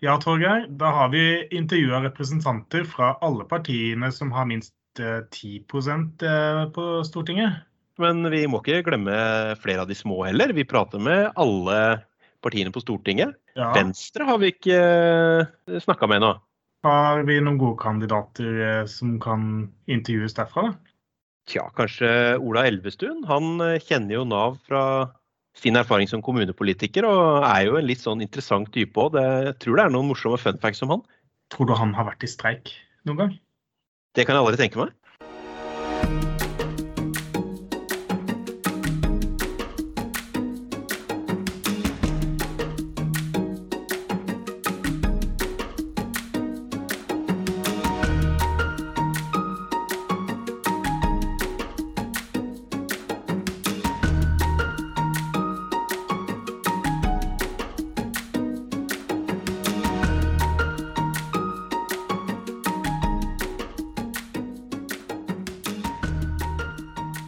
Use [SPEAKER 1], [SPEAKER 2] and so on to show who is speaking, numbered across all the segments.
[SPEAKER 1] Ja, Torgeir. Da har vi intervjua representanter fra alle partiene som har minst 10 eh, på Stortinget.
[SPEAKER 2] Men vi må ikke glemme flere av de små heller. Vi prater med alle partiene på Stortinget. Ja. Venstre har vi ikke eh, snakka med ennå.
[SPEAKER 1] Har vi noen gode kandidater eh, som kan intervjues derfra?
[SPEAKER 2] Tja, kanskje Ola Elvestuen. Han kjenner jo Nav fra sin erfaring som kommunepolitiker, og er jo en litt sånn interessant type òg. Jeg tror det er noen morsomme fun facts om han.
[SPEAKER 1] Tror du han har vært i streik noen gang?
[SPEAKER 2] Det kan jeg aldri tenke meg.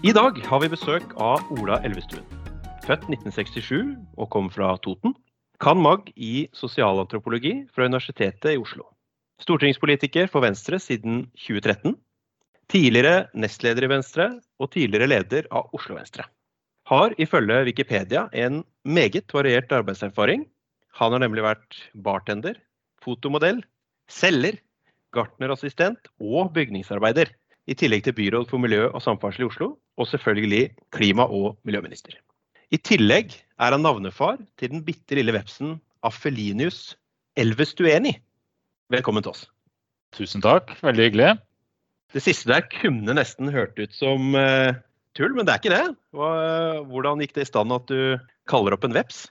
[SPEAKER 2] I dag har vi besøk av Ola Elvestuen. Født 1967 og kom fra Toten. Kan mag i sosialantropologi fra Universitetet i Oslo. Stortingspolitiker for Venstre siden 2013. Tidligere nestleder i Venstre og tidligere leder av Oslo Venstre. Har ifølge Wikipedia en meget variert arbeidserfaring. Han har nemlig vært bartender, fotomodell, selger, gartnerassistent og bygningsarbeider i tillegg til byråd for miljø og samferdsel i Oslo, og selvfølgelig klima- og miljøminister. I tillegg er han navnefar til den bitte lille vepsen Afelinius Elvestueni. Velkommen til oss.
[SPEAKER 3] Tusen takk, veldig hyggelig.
[SPEAKER 2] Det siste der kunne nesten hørt ut som uh, tull, men det er ikke det. Hvordan gikk det i stand at du kaller opp en veps?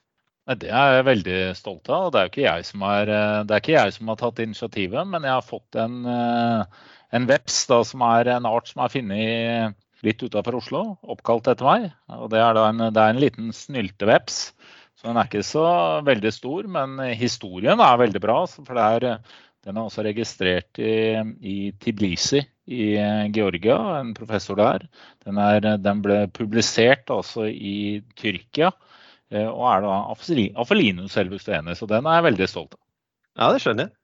[SPEAKER 3] Det er jeg veldig stolt av. Det er, ikke jeg som, er, eh, det er ikke jeg som har tatt initiativet, men jeg har fått en uh, en veps da, som er en art som er funnet litt utafor Oslo, oppkalt etter meg. Og det er, en, det er en liten snylteveps. Så den er ikke så veldig stor, men historien er veldig bra. For er, den er også registrert i, i, Tiblisi i Georgia, en professor der. Den, er, den ble publisert også i Tyrkia eh, og er da Afelinus elvestueni. så den er jeg veldig stolt av.
[SPEAKER 2] Ja, det skjønner jeg.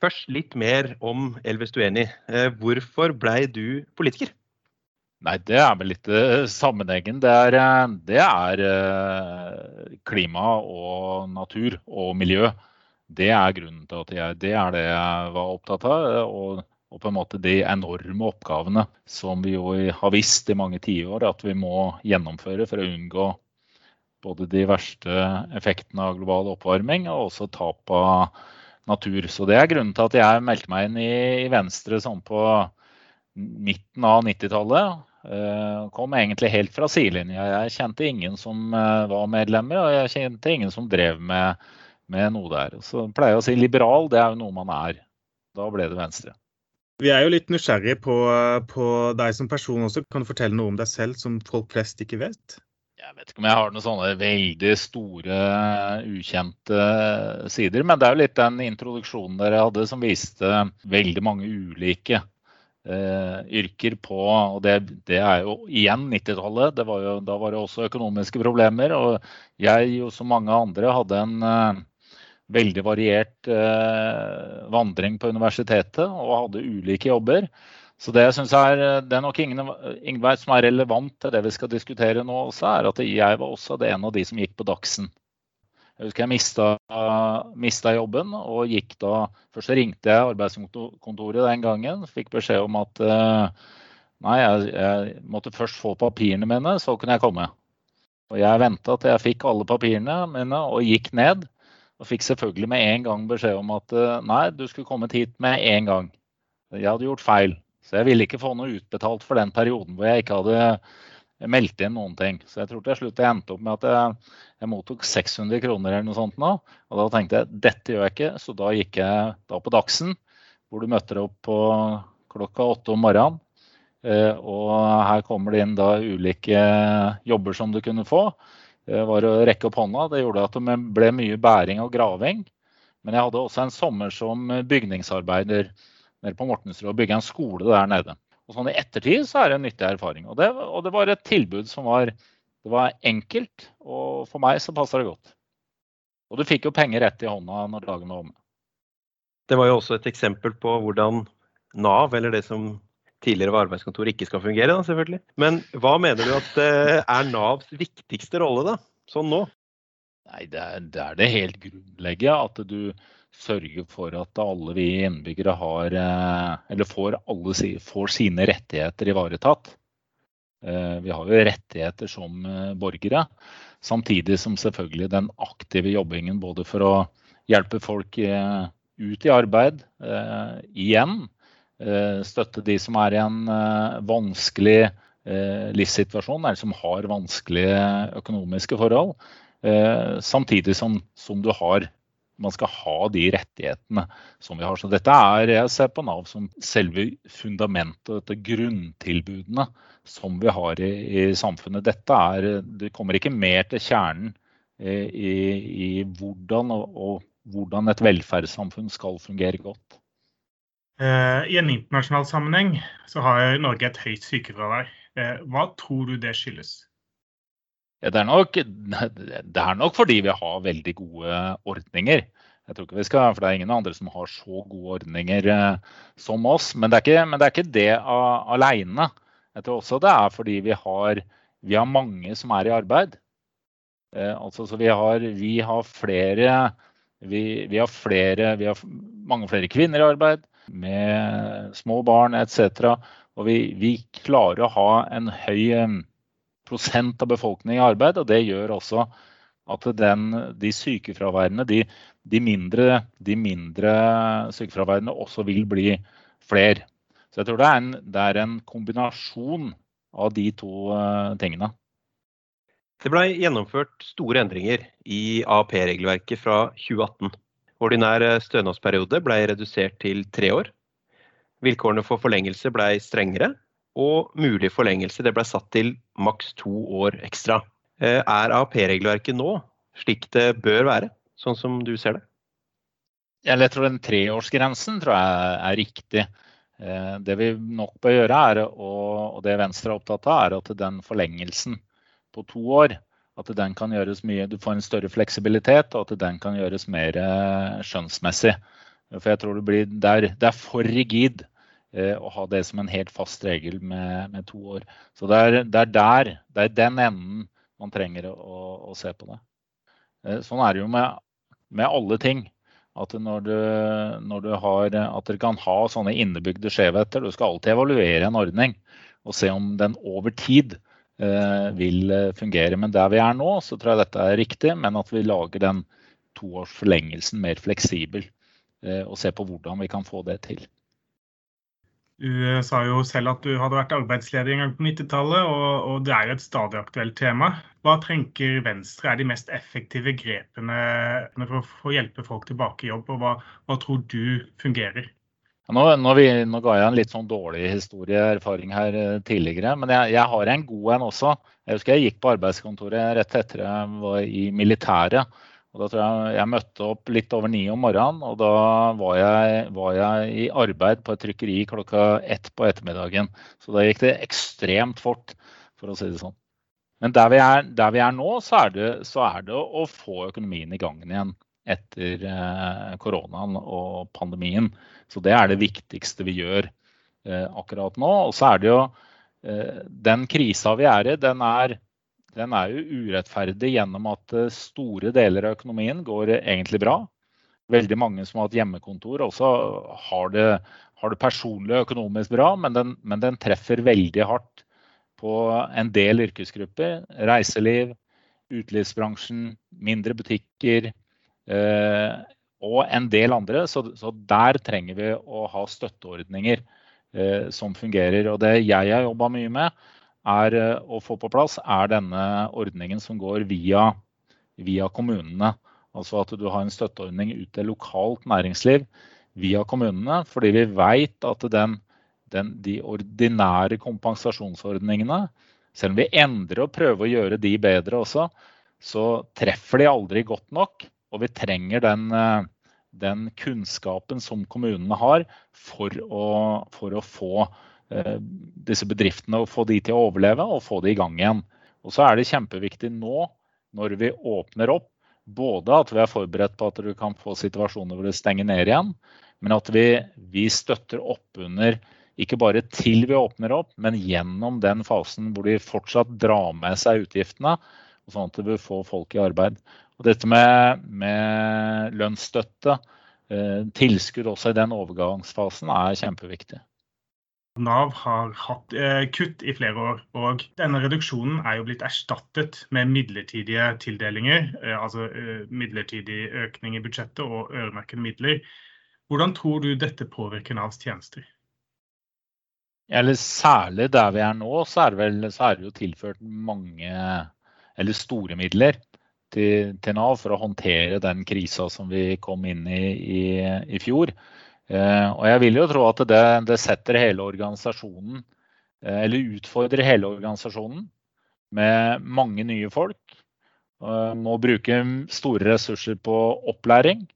[SPEAKER 2] Først litt mer om Elves Dueni. Eh, hvorfor blei du politiker?
[SPEAKER 3] Nei, Det er vel litt uh, sammenhengen. Det er, eh, det er uh, klima og natur og miljø. Det er grunnen til at jeg Det er det jeg var opptatt av. Og, og på en måte de enorme oppgavene som vi jo har visst i mange tiår at vi må gjennomføre for å unngå både de verste effektene av global oppvarming og også tap av natur. Så det er grunnen til at jeg meldte meg inn i Venstre sånn på midten av 90-tallet. Eh, kom egentlig helt fra sidelinja. Jeg kjente ingen som eh, var medlemmer, og jeg kjente ingen som drev med, med noe der. Så pleier jeg å si liberal, det er jo noe man er. Da ble det Venstre.
[SPEAKER 1] Vi er jo litt nysgjerrige på, på deg som person også. Kan du fortelle noe om deg selv som folk flest ikke vet?
[SPEAKER 3] Jeg vet ikke om jeg har noen sånne veldig store, ukjente sider. Men det er jo litt den introduksjonen dere hadde som viste veldig mange ulike yrker på Og det, det, er jo igjen 90-tallet. Da var det også økonomiske problemer. Og jeg, og som mange andre, hadde en uh, veldig variert uh, vandring på universitetet og hadde ulike jobber. Så det, jeg synes er, det er nok ingen som er relevant til det vi skal diskutere nå, også, er at jeg var også det en av de som gikk på Dagsen. Jeg husker jeg mista, jobben og gikk da Først ringte jeg arbeidskontoret den gangen. Fikk beskjed om at nei, jeg, jeg måtte først få papirene mine, så kunne jeg komme. Og jeg venta til jeg fikk alle papirene mine og gikk ned. Og fikk selvfølgelig med en gang beskjed om at nei, du skulle kommet hit med en gang. Jeg hadde gjort feil. Så jeg ville ikke få noe utbetalt for den perioden hvor jeg ikke hadde meldt inn noen ting. Så jeg tror til slutt jeg endte opp med at jeg, jeg mottok 600 kroner eller noe sånt nå. Og da tenkte jeg dette gjør jeg ikke, så da gikk jeg da på Dagsen, hvor du møter opp på klokka åtte om morgenen. Eh, og her kommer det inn da ulike jobber som du kunne få. Det var å rekke opp hånda. Det gjorde at det ble mye bæring og graving. Men jeg hadde også en sommer som bygningsarbeider nede på Mortensrud og bygge en skole der nede. Og sånn I ettertid så er det en nyttig erfaring. Og det, og det var et tilbud som var, var, enkelt, og for meg så passa det godt. Og du fikk jo penger rett i hånda når dagen var omme.
[SPEAKER 2] Det var jo også et eksempel på hvordan Nav, eller det som tidligere var arbeidskontor, ikke skal fungere, da, selvfølgelig. Men hva mener du at eh, er Navs viktigste rolle, da, sånn nå?
[SPEAKER 3] Nei, det er, det er det helt grunnleggende at du sørger for at alle vi innbyggere har eh, får, alle, får sine rettigheter ivaretatt. Eh, vi har jo rettigheter som borgere. Samtidig som selvfølgelig den aktive jobbingen både for å hjelpe folk ut i arbeid igjen, Eh, støtte de som er i en eh, vanskelig eh, livssituasjon, eller som har vanskelige økonomiske forhold. Samtidig som, som du har man skal ha de rettighetene som vi har. Så dette er, Jeg ser på Nav som selve fundamentet, dette grunntilbudene som vi har i, i samfunnet. Dette er, Det kommer ikke mer til kjernen i, i hvordan, og, og, hvordan et velferdssamfunn skal fungere godt.
[SPEAKER 1] Eh, I en internasjonal sammenheng så har Norge et høyt sykefravær. Eh, hva tror du det skyldes?
[SPEAKER 3] Det, er nok, det er nok fordi vi har veldig gode ordninger. Jeg tror ikke vi skal, for Det er ingen andre som har så gode ordninger eh, som oss. Men det er ikke, det, er ikke det alene. Jeg tror også det er fordi vi har, vi har mange som er i arbeid. Eh, altså, så vi har, vi har flere vi, vi, har flere, vi har mange flere kvinner i arbeid med små barn etc. Og vi, klarer å ha en høy av befolkningen i arbeid. og Det gjør også at den, de sykefraværende, de, de, mindre, mindre sykefraværende også vil bli flere. Så jeg tror det er en, det er en kombinasjon av de to uh, tingene.
[SPEAKER 2] Det ble gjennomført store endringer i AAP-regelverket fra 2018. Ordinær eh, stønadsperiode ble redusert til tre år. Vilkårene for forlengelse ble strengere, og mulig forlengelse det ble satt til maks to år ekstra. Eh, er AAP-regelverket nå slik det bør være, sånn som du ser det?
[SPEAKER 3] Jeg tror den treårsgrensen tror jeg er riktig. Eh, det vi nok bør gjøre, er, og det Venstre er opptatt av, er at den forlengelsen på to år at den kan gjøres mye, Du får en større fleksibilitet, og at den kan gjøres mer eh, skjønnsmessig. For jeg tror det, blir, det, er, det er for rigid eh, å ha det som en helt fast regel med, med to år. Så det er, det er, der, det er den enden man trenger å, å se på det. Eh, sånn er det jo med, med alle ting. At når du, når du har, at dere kan ha sånne innebygde skjevheter. Du skal alltid evaluere en ordning og se om den over tid Eh, vil eh, fungere. Men der vi er nå, så tror jeg dette er riktig, men at vi lager den toårsforlengelsen mer fleksibel. Eh, og ser på hvordan vi kan få det til.
[SPEAKER 1] Du sa jo selv at du hadde vært arbeidsledig en gang på 90-tallet, og, og, det er jo et stadig aktuelt tema. Hva tenker Venstre er de mest effektive grepene for å hjelpe folk tilbake i jobb, og hva, hva tror du fungerer?
[SPEAKER 3] Nå, nå, vi, nå, ga jeg en litt sånn dårlig historieerfaring her eh, tidligere, men jeg, jeg, har en god en også. Jeg husker jeg gikk på arbeidskontoret rett etter jeg var i militæret. Og Da tror jeg jeg møtte opp litt over ni om morgenen, og da var jeg, var jeg i arbeid på et trykkeri klokka ett på ettermiddagen. Så da gikk det ekstremt fort, for å si det sånn. Men der vi er, der vi er nå, så er, det, så er, det, å få økonomien i gang igjen etter eh, koronaen og pandemien. Så det er det viktigste vi gjør eh, akkurat nå. Og så er det jo eh, Den krisa vi er i, den er, den er jo urettferdig gjennom at store deler av økonomien går egentlig bra. Veldig mange som har hatt hjemmekontor også har det, har det personlig økonomisk bra, men den, men den treffer veldig hardt på en del yrkesgrupper. Reiseliv, utelivsbransjen, mindre butikker, Eh, og en del andre. Så, så, der trenger vi å ha støtteordninger eh, som fungerer. Og det jeg har jobba mye med er eh, å få på plass, er denne ordningen som går via, via kommunene. Altså at du har en støtteordning ut til lokalt næringsliv via kommunene. Fordi vi vet at den, den, de ordinære kompensasjonsordningene, selv om vi endrer og prøver å gjøre de bedre også, så treffer de aldri godt nok. Og vi trenger den, eh, den kunnskapen som kommunene har for å, for å få disse bedriftene og få de til å overleve og få de i gang igjen. Og så er det kjempeviktig nå, når vi åpner opp, både at vi er forberedt på at du kan få situasjoner hvor det stenger ned igjen, men at vi, vi støtter opp under ikke bare til vi åpner opp, men gjennom den fasen hvor de fortsatt drar med seg utgiftene, sånn at vi får folk i arbeid. Og dette med, med lønnsstøtte, eh, tilskudd også i den overgangsfasen, er kjempeviktig.
[SPEAKER 1] Nav har hatt eh, kutt i flere år, og denne reduksjonen er jo blitt erstattet med midlertidige tildelinger. Eh, altså eh, midlertidig økning i budsjettet og øremerkede midler. Hvordan tror du dette påvirker Navs tjenester?
[SPEAKER 3] Eller særlig der vi er nå, så er det, vel, så er det jo tilført mange eller store midler til, til, Nav for å håndtere den krisa som vi kom inn i i, i fjor. Eh, og jeg vil jo tro at det, det setter hele organisasjonen, eh, eller utfordrer hele organisasjonen med mange nye folk. Eh, må bruke store ressurser på opplæring.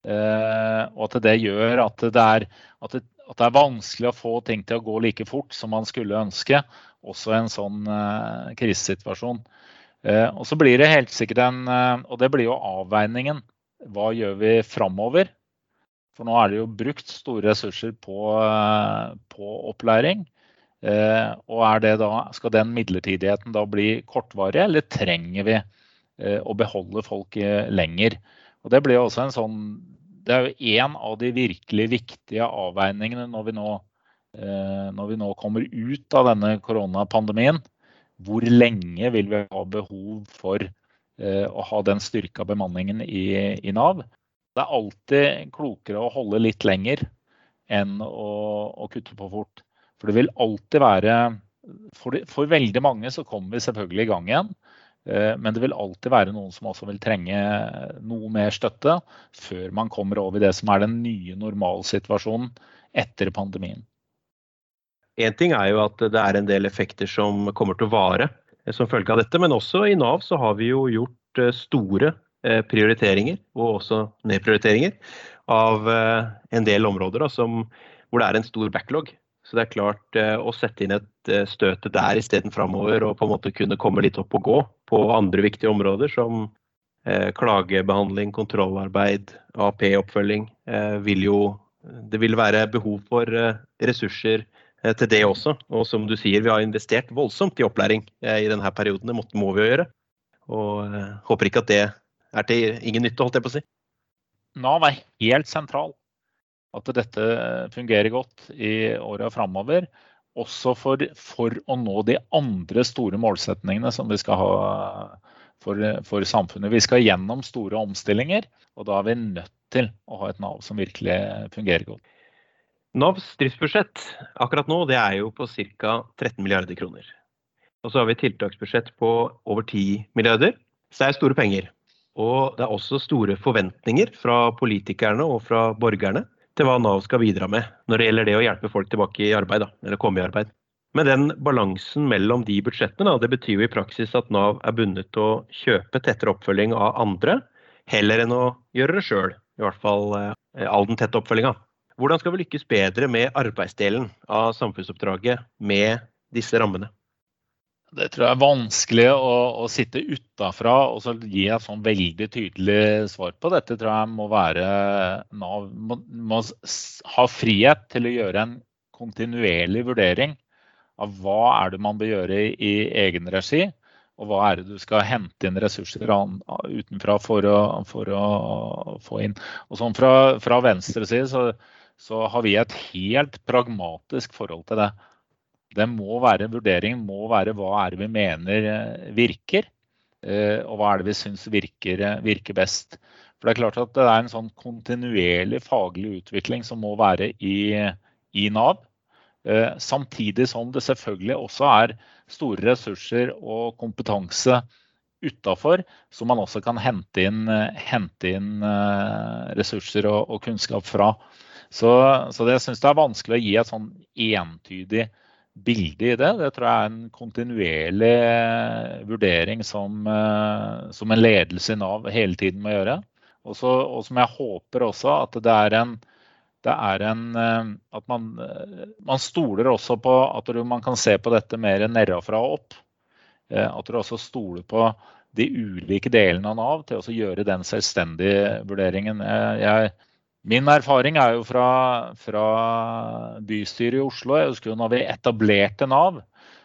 [SPEAKER 3] Og at det gjør at det, er, at det, at det er vanskelig å få ting til å gå like fort som man skulle ønske, også i en sånn krisesituasjon. Og så blir det helt sikkert en Og det blir jo avveiningen. Hva gjør vi framover? For nå er det jo brukt store ressurser på, på opplæring. og er det da, skal den midlertidigheten da bli kortvarig, eller trenger vi å beholde folk lenger? Og Det blir også en sånn det er jo en av de virkelig viktige avveiningene når vi nå, eh, når vi nå kommer ut av denne koronapandemien. Hvor lenge vil vi ha behov for eh, å ha den styrka bemanningen i, i, Nav? Det er alltid klokere å holde litt lenger enn å, å kutte på fort. For det vil alltid være for, for veldig mange så kommer vi selvfølgelig i gang igjen. Eh, men det vil alltid være noen som også vil trenge noe mer støtte før man kommer over i det som er den nye normalsituasjonen etter pandemien.
[SPEAKER 2] Én ting er jo at det er en del effekter som kommer til å vare som følge av dette, men også i Nav så har vi jo gjort eh, store prioriteringer og også nedprioriteringer av en del områder da, som, hvor det er en stor backlog. Så det er klart eh, å sette inn et eh, støte der isteden framover og på en måte kunne komme litt opp og gå på andre viktige områder som eh, klagebehandling, kontrollarbeid, AP-oppfølging, vil jo Det vil være behov for ressurser til det også. Og som du sier, vi har investert voldsomt i opplæring i denne perioden. Det må vi jo gjøre. Og håper ikke at det er til ingen nytte, holdt jeg på å si.
[SPEAKER 3] Nav er helt sentral at dette fungerer godt i åra framover. Også for, for, å nå de andre store målsetningene som vi skal ha for, for, samfunnet. Vi skal gjennom store omstillinger, og da er vi nødt til å ha et Nav som virkelig fungerer godt.
[SPEAKER 2] Navs driftsbudsjett akkurat nå det er jo på ca. 13 milliarder kroner. Og så har vi tiltaksbudsjett på over 10 milliarder. Så det er store penger. Og det er også store forventninger fra politikerne og fra borgerne til hva Nav skal bidra med når det gjelder det å hjelpe folk tilbake i arbeid, da, eller komme i arbeid. Men den balansen mellom de budsjettene, det betyr jo i praksis at Nav er bundet til å kjøpe tettere oppfølging av andre, heller enn å gjøre det sjøl. I hvert fall eh, all den tette oppfølginga. Hvordan skal vi lykkes bedre med arbeidsdelen av samfunnsoppdraget med disse rammene?
[SPEAKER 3] Det tror jeg er vanskelig å, å sitte utafra og så gi et sånn veldig tydelig svar på. Dette tror jeg må være Nav må, må, ha frihet til å gjøre en kontinuerlig vurdering av hva er det man bør gjøre i, i egen regi, og hva er det du skal hente inn ressurser utenfra for å, for å få inn. Og sånn fra, fra venstre side så, så har vi et helt pragmatisk forhold til det det må være vurderingen må være hva er det vi mener eh, virker, eh, og hva er det vi syns virker, eh, virker, best. For Det er klart at det er en sånn kontinuerlig faglig utvikling som må være i, i Nav. Samtidig som det selvfølgelig også er store ressurser og kompetanse utafor, som man også kan hente inn, hente inn ressurser og, og, kunnskap fra. Så, så det, syns jeg er vanskelig å gi et sånn entydig bilde i det. Det tror jeg er en kontinuerlig eh, vurdering som, eh, som en ledelse i Nav hele tiden må gjøre. Også, og som jeg håper også at det er en, det er en eh, At man, man, stoler også på at man kan se på dette mer nedenfra og opp. At du også stoler på de ulike delene av Nav til å gjøre den selvstendige vurderingen. Jeg, Min erfaring er jo fra, fra bystyret i Oslo. Jeg husker jo når vi etablerte Nav,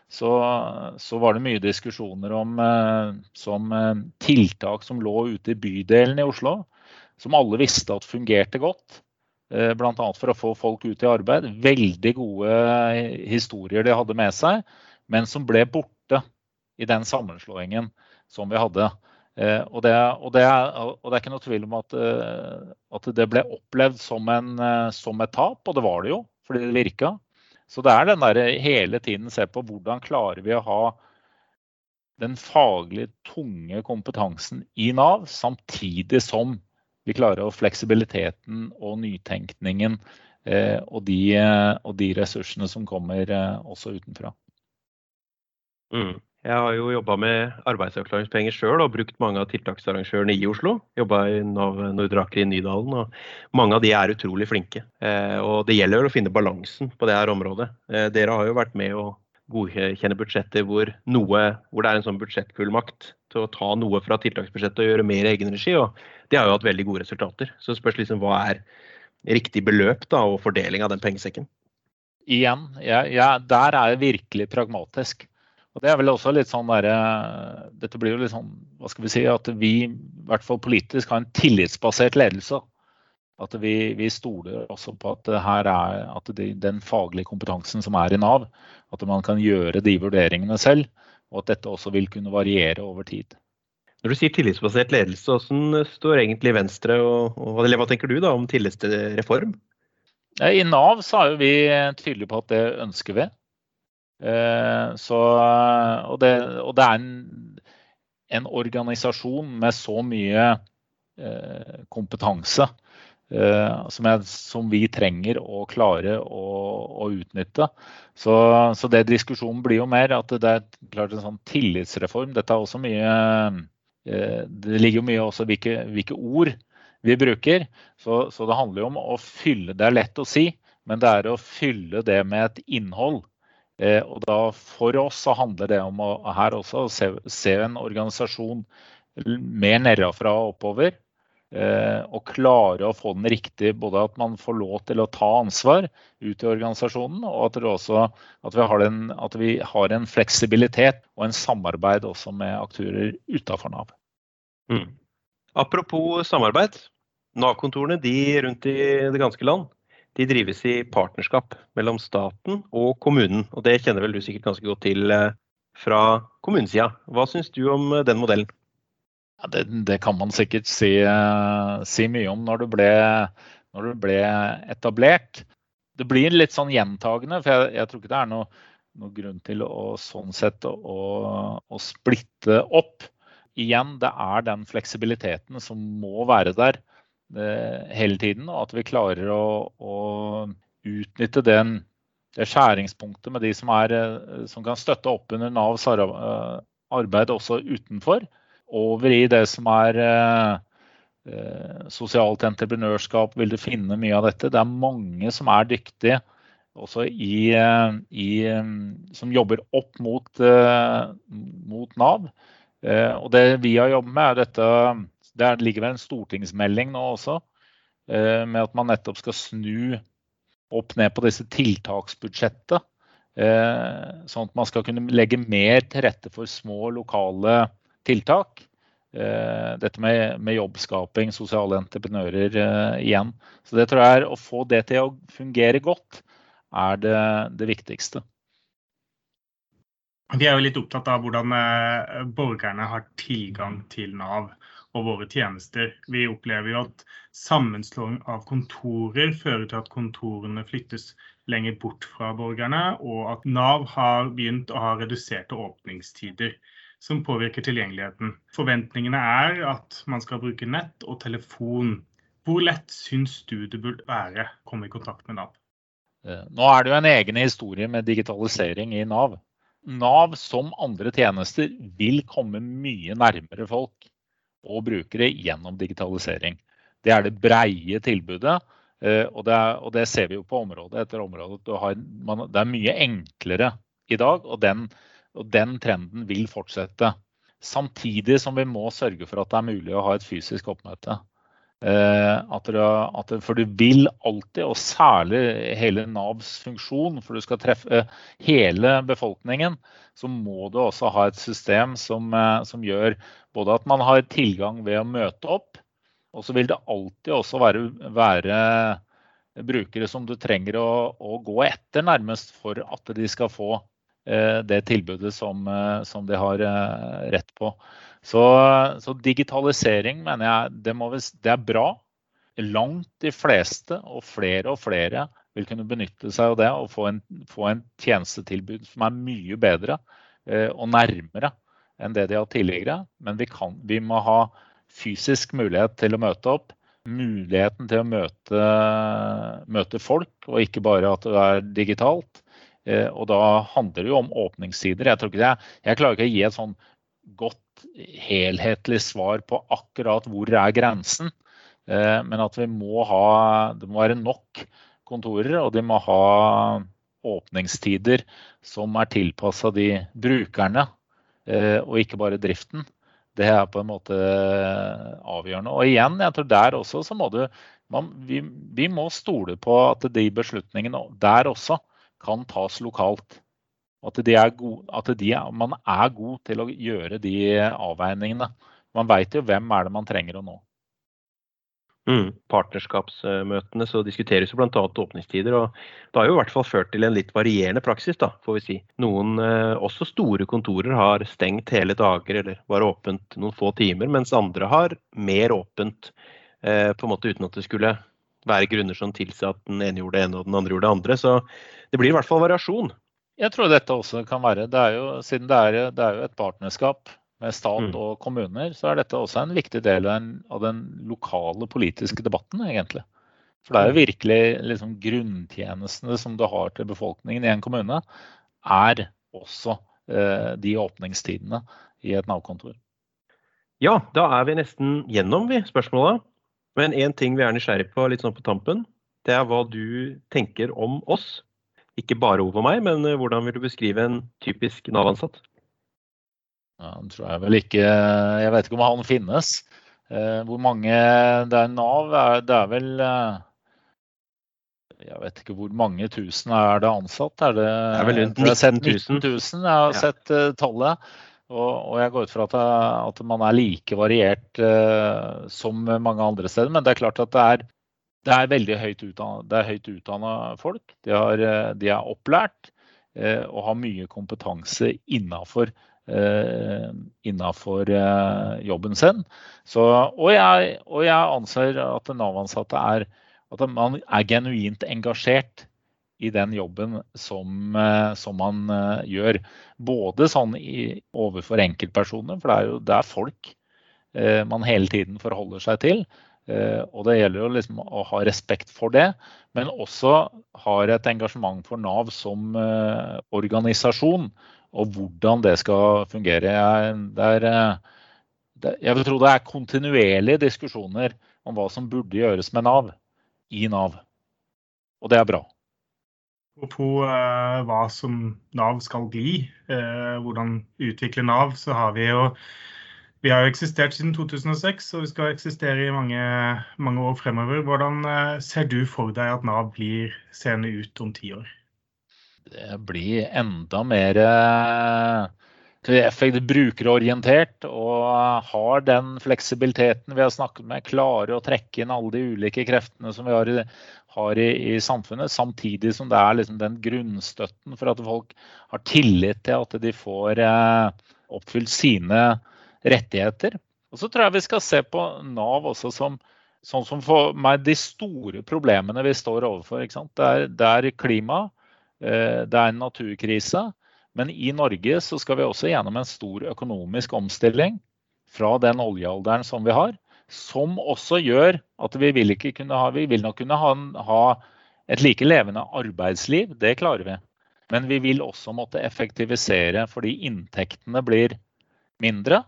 [SPEAKER 3] så, så var det mye diskusjoner om eh, som eh, tiltak som lå ute i bydelen i Oslo. Som alle visste at fungerte godt. Eh, Bl.a. for å få folk ut i arbeid. Veldig gode historier de hadde med seg, men som ble borte i den sammenslåingen som vi hadde. Eh, og det, og, det er, og, det, er, ikke noe tvil om at, eh, at det ble opplevd som, en, eh, som, et tap, og det var det jo, fordi det virka. Så det er den der hele tiden se på hvordan klarer vi å ha den faglig tunge kompetansen i Nav, samtidig som vi klarer å fleksibiliteten og nytenkningen og, de, og, de, ressursene som kommer også utenfra.
[SPEAKER 2] Mm. Jeg har jo jobba med arbeidsavklaringspenger sjøl og brukt mange av tiltaksarrangørene i Oslo. Jobba i Nav Nordraker i Nydalen, og mange av de er utrolig flinke. Eh, og det gjelder å finne balansen på det her området. Eh, dere har jo vært med å godkjenne budsjetter hvor, noe, hvor det er en sånn budsjettfullmakt til å ta noe fra tiltaksbudsjettet og gjøre mer i egenregi. Og De har jo hatt veldig gode resultater. Så spørs liksom hva er riktig beløp da, og fordeling av den pengesekken.
[SPEAKER 3] Igjen, ja, ja, der er jeg virkelig pragmatisk. Og det er vel også litt sånn der, Dette blir jo litt sånn hva skal vi si, at vi i hvert fall politisk har en tillitsbasert ledelse. At vi, vi stoler også på at, her er, at de, den faglige kompetansen som er i Nav, at man kan gjøre de vurderingene selv. Og at dette også vil kunne variere over tid.
[SPEAKER 2] Når du sier tillitsbasert ledelse, hvordan står egentlig Venstre og, og eller hva tenker du da om tillitsreform?
[SPEAKER 3] I Nav så er jo vi tydelige på at det ønsker vi. Eh, så, og, det, og, det, er en, en, organisasjon med så mye eh, kompetanse eh, som, jeg, som, vi trenger å klare å, å utnytte. Så, så, det diskusjonen blir jo mer at det er klart en sånn tillitsreform. Dette er også mye Det ligger jo mye også hvilke, hvilke ord vi bruker. Så, så det handler jo om å fylle Det er lett å si, men det er å fylle det med et innhold. Eh, og da For oss så handler det om å her også se, se en organisasjon mer nedenfra og oppover. Eh, og klare å få den riktig, både at man får lov til å ta ansvar ut i organisasjonen, og at, også, at, vi, har en, at vi har en fleksibilitet og en samarbeid også med aktører utenfor Nav.
[SPEAKER 2] Mm. Apropos samarbeid. Nav-kontorene rundt i det ganske land de drives i partnerskap mellom staten og kommunen. og Det kjenner vel du sikkert ganske godt til eh, fra kommunesida. Hva syns du om eh, den modellen?
[SPEAKER 3] Ja, det, det, kan man sikkert si, uh, si mye om når det, ble, når det, ble, etablert. Det blir litt sånn gjentagende, for jeg, jeg tror ikke det er noe, noe grunn til å sånn sett å, å, splitte opp. Igjen, det er den fleksibiliteten som må være der Eh, hele tiden, og at vi klarer å, å utnytte den, det skjæringspunktet med de som, er, eh, som kan støtte opp under Navs eh, arbeid også utenfor, over i det som er sosialt entreprenørskap, vil du finne mye av dette. Det er mange som er dyktige også i, i, som jobber opp mot, mot Nav. Og det vi har jobbet med, er dette det ligger vel en stortingsmelding nå også eh, med at man nettopp skal snu opp ned på disse tiltaksbudsjettet. Eh, sånn at man skal kunne legge mer til rette for små, lokale tiltak. Eh, dette med, med jobbskaping, sosiale entreprenører igjen. Så det tror jeg er å få det til å fungere godt, er det, det viktigste.
[SPEAKER 1] Vi er jo litt opptatt av hvordan borgerne har tilgang til Nav og våre tjenester. Vi opplever jo at sammenslåing av kontorer fører til at kontorene flyttes lenger bort fra borgerne, og at Nav har begynt å ha reduserte åpningstider som påvirker tilgjengeligheten. Forventningene er at man skal bruke nett og telefon. Hvor lett syns du det burde være å komme i kontakt med Nav?
[SPEAKER 3] Eh, nå er det jo en egen historie med digitalisering i Nav. Nav som andre tjenester vil komme mye nærmere folk og brukere gjennom digitalisering. Det er det breie tilbudet. Eh, og det, er, og det ser vi jo på område etter område. Det er mye enklere i dag, og den, og den, trenden vil fortsette. Samtidig som vi må sørge for at det er mulig å ha et fysisk oppmøte. At det, at det, for du vil alltid, og særlig hele Navs funksjon, for du skal treffe hele befolkningen, så må du også ha et system som, som gjør både at man har tilgang ved å møte opp, og så vil det alltid også være, være brukere som du trenger å, å, gå etter nærmest for at de skal få eh, det tilbudet som, eh, som de har eh, rett på. Så, så, digitalisering mener jeg det, vi, det, er bra. Langt de fleste og flere og flere vil kunne benytte seg av det og få en, få en tjenestetilbud som er mye bedre eh, og nærmere enn det de har tidligere. Men vi, kan, vi må ha fysisk mulighet til å møte opp. Muligheten til å møte, møte folk, og ikke bare at det er digitalt. Eh, og da handler det jo om åpningstider. Jeg, jeg, jeg, klarer ikke å gi et sånn godt, helhetlig svar på akkurat hvor er grensen. Eh, men at vi må ha Det må være nok kontorer, og de må ha åpningstider som er tilpassa de brukerne, eh, og ikke bare driften. Det er på en måte avgjørende. Og igjen, jeg tror der også så må du man, vi, vi, må stole på at de beslutningene der også kan tas lokalt. At, er gode, at er, man er god til å gjøre de avveiningene. Man veit jo hvem er det man trenger å nå.
[SPEAKER 2] Mm. Partnerskapsmøtene så diskuteres jo bl.a. åpningstider. og Det har jo i hvert fall ført til en litt varierende praksis. da, får vi si. Noen, eh, også store kontorer, har stengt hele dager eller var åpent noen få timer, mens andre har mer åpent eh, på en måte uten at det skulle være grunner som tilsier at den ene gjorde det ene og den andre gjorde det andre. Så det blir i hvert fall variasjon.
[SPEAKER 3] Jeg tror dette også kan være, det er jo, Siden det er, det er jo et partnerskap med stat mm. og kommuner, så er dette også en viktig del av den lokale politiske debatten, egentlig. For det er jo mm. virkelig liksom, grunntjenestene som du har til befolkningen i en kommune, er også eh, de åpningstidene i et Nav-kontor.
[SPEAKER 2] Ja, da er vi nesten gjennom vi, spørsmåla. Men én ting vi er nysgjerrig på litt sånn på tampen, det er hva du tenker om oss. Ikke bare Ove og meg, men eh, hvordan vil du beskrive en typisk Nav-ansatt?
[SPEAKER 3] Ja, han tror jeg vel ikke Jeg vet ikke om han finnes. Eh, hvor mange Det er Nav, det er vel eh, Jeg vet ikke hvor mange tusen er det ansatt? Er det,
[SPEAKER 2] det er vel rundt 19 000.
[SPEAKER 3] 000. Jeg har ja. sett uh, tallet. Og, og, jeg går ut fra at, at, man er like variert uh, som mange andre steder. Men det er klart at det er, det er veldig høyt utdanna, folk. De, har, de, er opplært uh, og har mye kompetanse innafor eh, innafor eh, jobben sin. Så, og, jeg, og, jeg, anser at Nav-ansatte er at man er genuint engasjert i den jobben som, eh, som man eh, gjør. Både sånn i, overfor enkeltpersoner, for det er jo det er folk eh, man hele tiden forholder seg til. Og det gjelder jo liksom å ha respekt for det, men også har et engasjement for Nav som organisasjon og hvordan det skal fungere. Det er, jeg vil tro det er kontinuerlige diskusjoner om hva som burde gjøres med Nav i Nav. Og det er bra.
[SPEAKER 1] Apropos eh, hva som Nav skal bli, eh, hvordan utvikle Nav, så har vi jo vi har jo eksistert siden 2006 og vi skal eksistere i mange, mange år fremover. Hvordan uh, ser du for deg at Nav blir seende ut om ti år?
[SPEAKER 3] det blir enda mer eh, brukerorientert og har den fleksibiliteten vi har snakket med, klarer å trekke inn alle de ulike kreftene som vi har i, har i, i samfunnet, samtidig som det er liksom den grunnstøtten for at folk har tillit til at de får eh, oppfylt sine rettigheter. Og så tror jeg vi skal se på Nav også som sånn som for meg de store problemene vi står overfor. Det er, det er klima, Eh, det er en naturkrise. Men i Norge så skal vi også gjennom en stor økonomisk omstilling fra den oljealderen som vi har. Som også gjør at vi vil, kunne ha, vi vil nok kunne ha, ha et like levende arbeidsliv. Det klarer vi. Men vi vil også måtte effektivisere fordi inntektene blir mindre.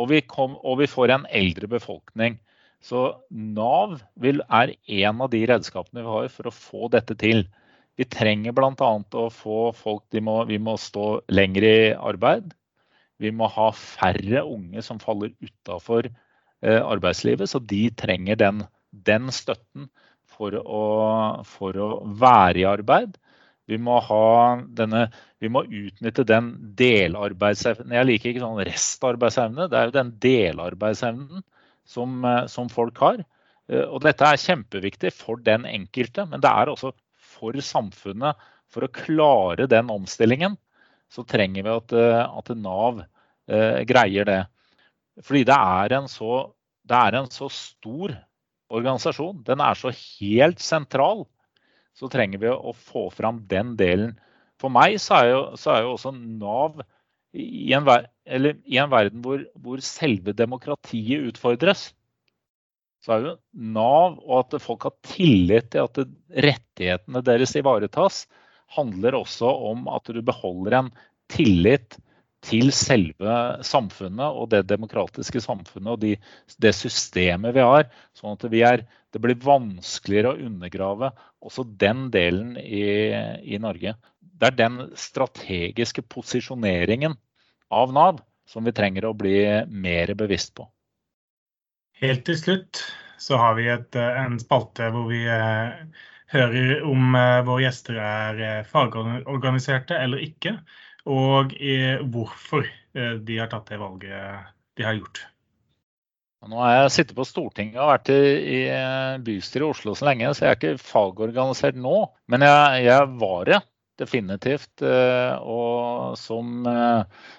[SPEAKER 3] Og vi, kom, og vi får en eldre befolkning. Så Nav vil, er en av de redskapene vi har for å få dette til. Vi trenger bl.a. å få folk må, Vi må stå lenger i arbeid. Vi må ha færre unge som faller utafor arbeidslivet, så de trenger den, den støtten for å, for å, være i arbeid. Vi må, denne, vi må utnytte den delarbeidsevnen. Jeg liker ikke sånn restarbeidsevne, det er jo den delarbeidsevnen som, som folk har. Og dette er kjempeviktig for den enkelte, men det er også for samfunnet. For å klare den omstillingen, så trenger vi at, at Nav eh, greier det. Fordi det er, så, det er en så stor organisasjon. Den er så helt sentral. Så trenger vi å få fram den delen. For meg så er jo, så er jo også Nav i en, i en verden hvor, hvor, selve demokratiet utfordres. Så er jo Nav og at folk har tillit til at rettighetene deres ivaretas, handler også om at du beholder en tillit til selve samfunnet og det demokratiske samfunnet og de, det systemet vi har. Sånn at er, det blir vanskeligere å undergrave også den delen i, i, Norge. Det er den strategiske posisjoneringen av Nav som vi trenger å bli mer bevisst på.
[SPEAKER 1] Helt til slutt så har vi et, en spalte hvor vi eh, hører om eh, våre gjester er eh, fagorganiserte eller ikke og hvorfor eh, de har tatt det valget de har gjort.
[SPEAKER 3] Nå har jeg sittet på Stortinget og vært i, i eh, bystyret i Oslo så lenge, så jeg er ikke fagorganisert nå. Men jeg, jeg var det definitivt. Eh, og som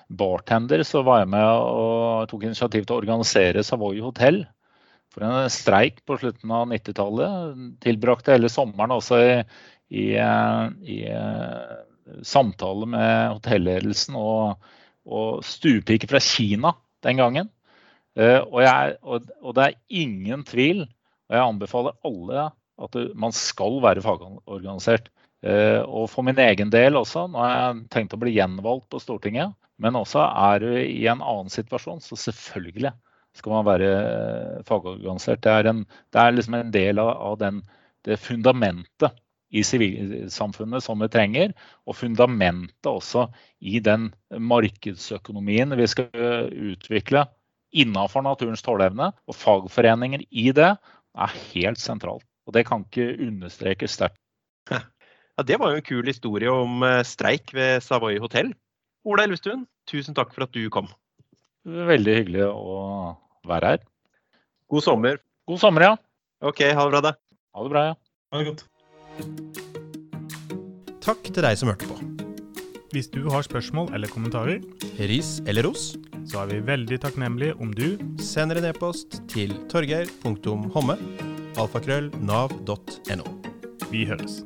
[SPEAKER 3] bartender så var jeg med og tok initiativ til å organisere Savoy hotell for en streik på slutten av 90-tallet. Tilbrakte hele sommeren også i, i, i samtale med hotellledelsen og, og stuepiker fra Kina den gangen. Og, jeg, og, og, det er ingen tvil, og jeg anbefaler alle at man skal være fagorganisert. Uh, og for min egen del også, nå har jeg tenkt å bli gjenvalgt på Stortinget, men også er du i en annen situasjon, så selvfølgelig skal man være fagorganisert. Det er, en, det er liksom en del av, av den, det fundamentet i sivilsamfunnet som vi trenger, og fundamentet også i den markedsøkonomien vi skal utvikle innenfor naturens tåleevne. Og fagforeninger i det er helt sentralt. Og det kan ikke understrekes sterkt.
[SPEAKER 2] Ja, det var jo en kul historie om eh, streik ved Savoy hotell. Ola Elvestuen, tusen takk for at du kom.
[SPEAKER 3] Veldig hyggelig å være her.
[SPEAKER 2] God sommer.
[SPEAKER 3] God sommer, ja.
[SPEAKER 2] OK, ha det bra, da.
[SPEAKER 3] Ha det bra, ja.
[SPEAKER 1] Ha det godt.
[SPEAKER 4] Takk til deg som hørte på.
[SPEAKER 1] Hvis du har spørsmål eller kommentarer,
[SPEAKER 4] ris eller ros,
[SPEAKER 1] så er vi veldig takknemlige om du
[SPEAKER 4] sender en e-post til torgeir.homme alfakrøll nav.no.
[SPEAKER 1] Vi høres.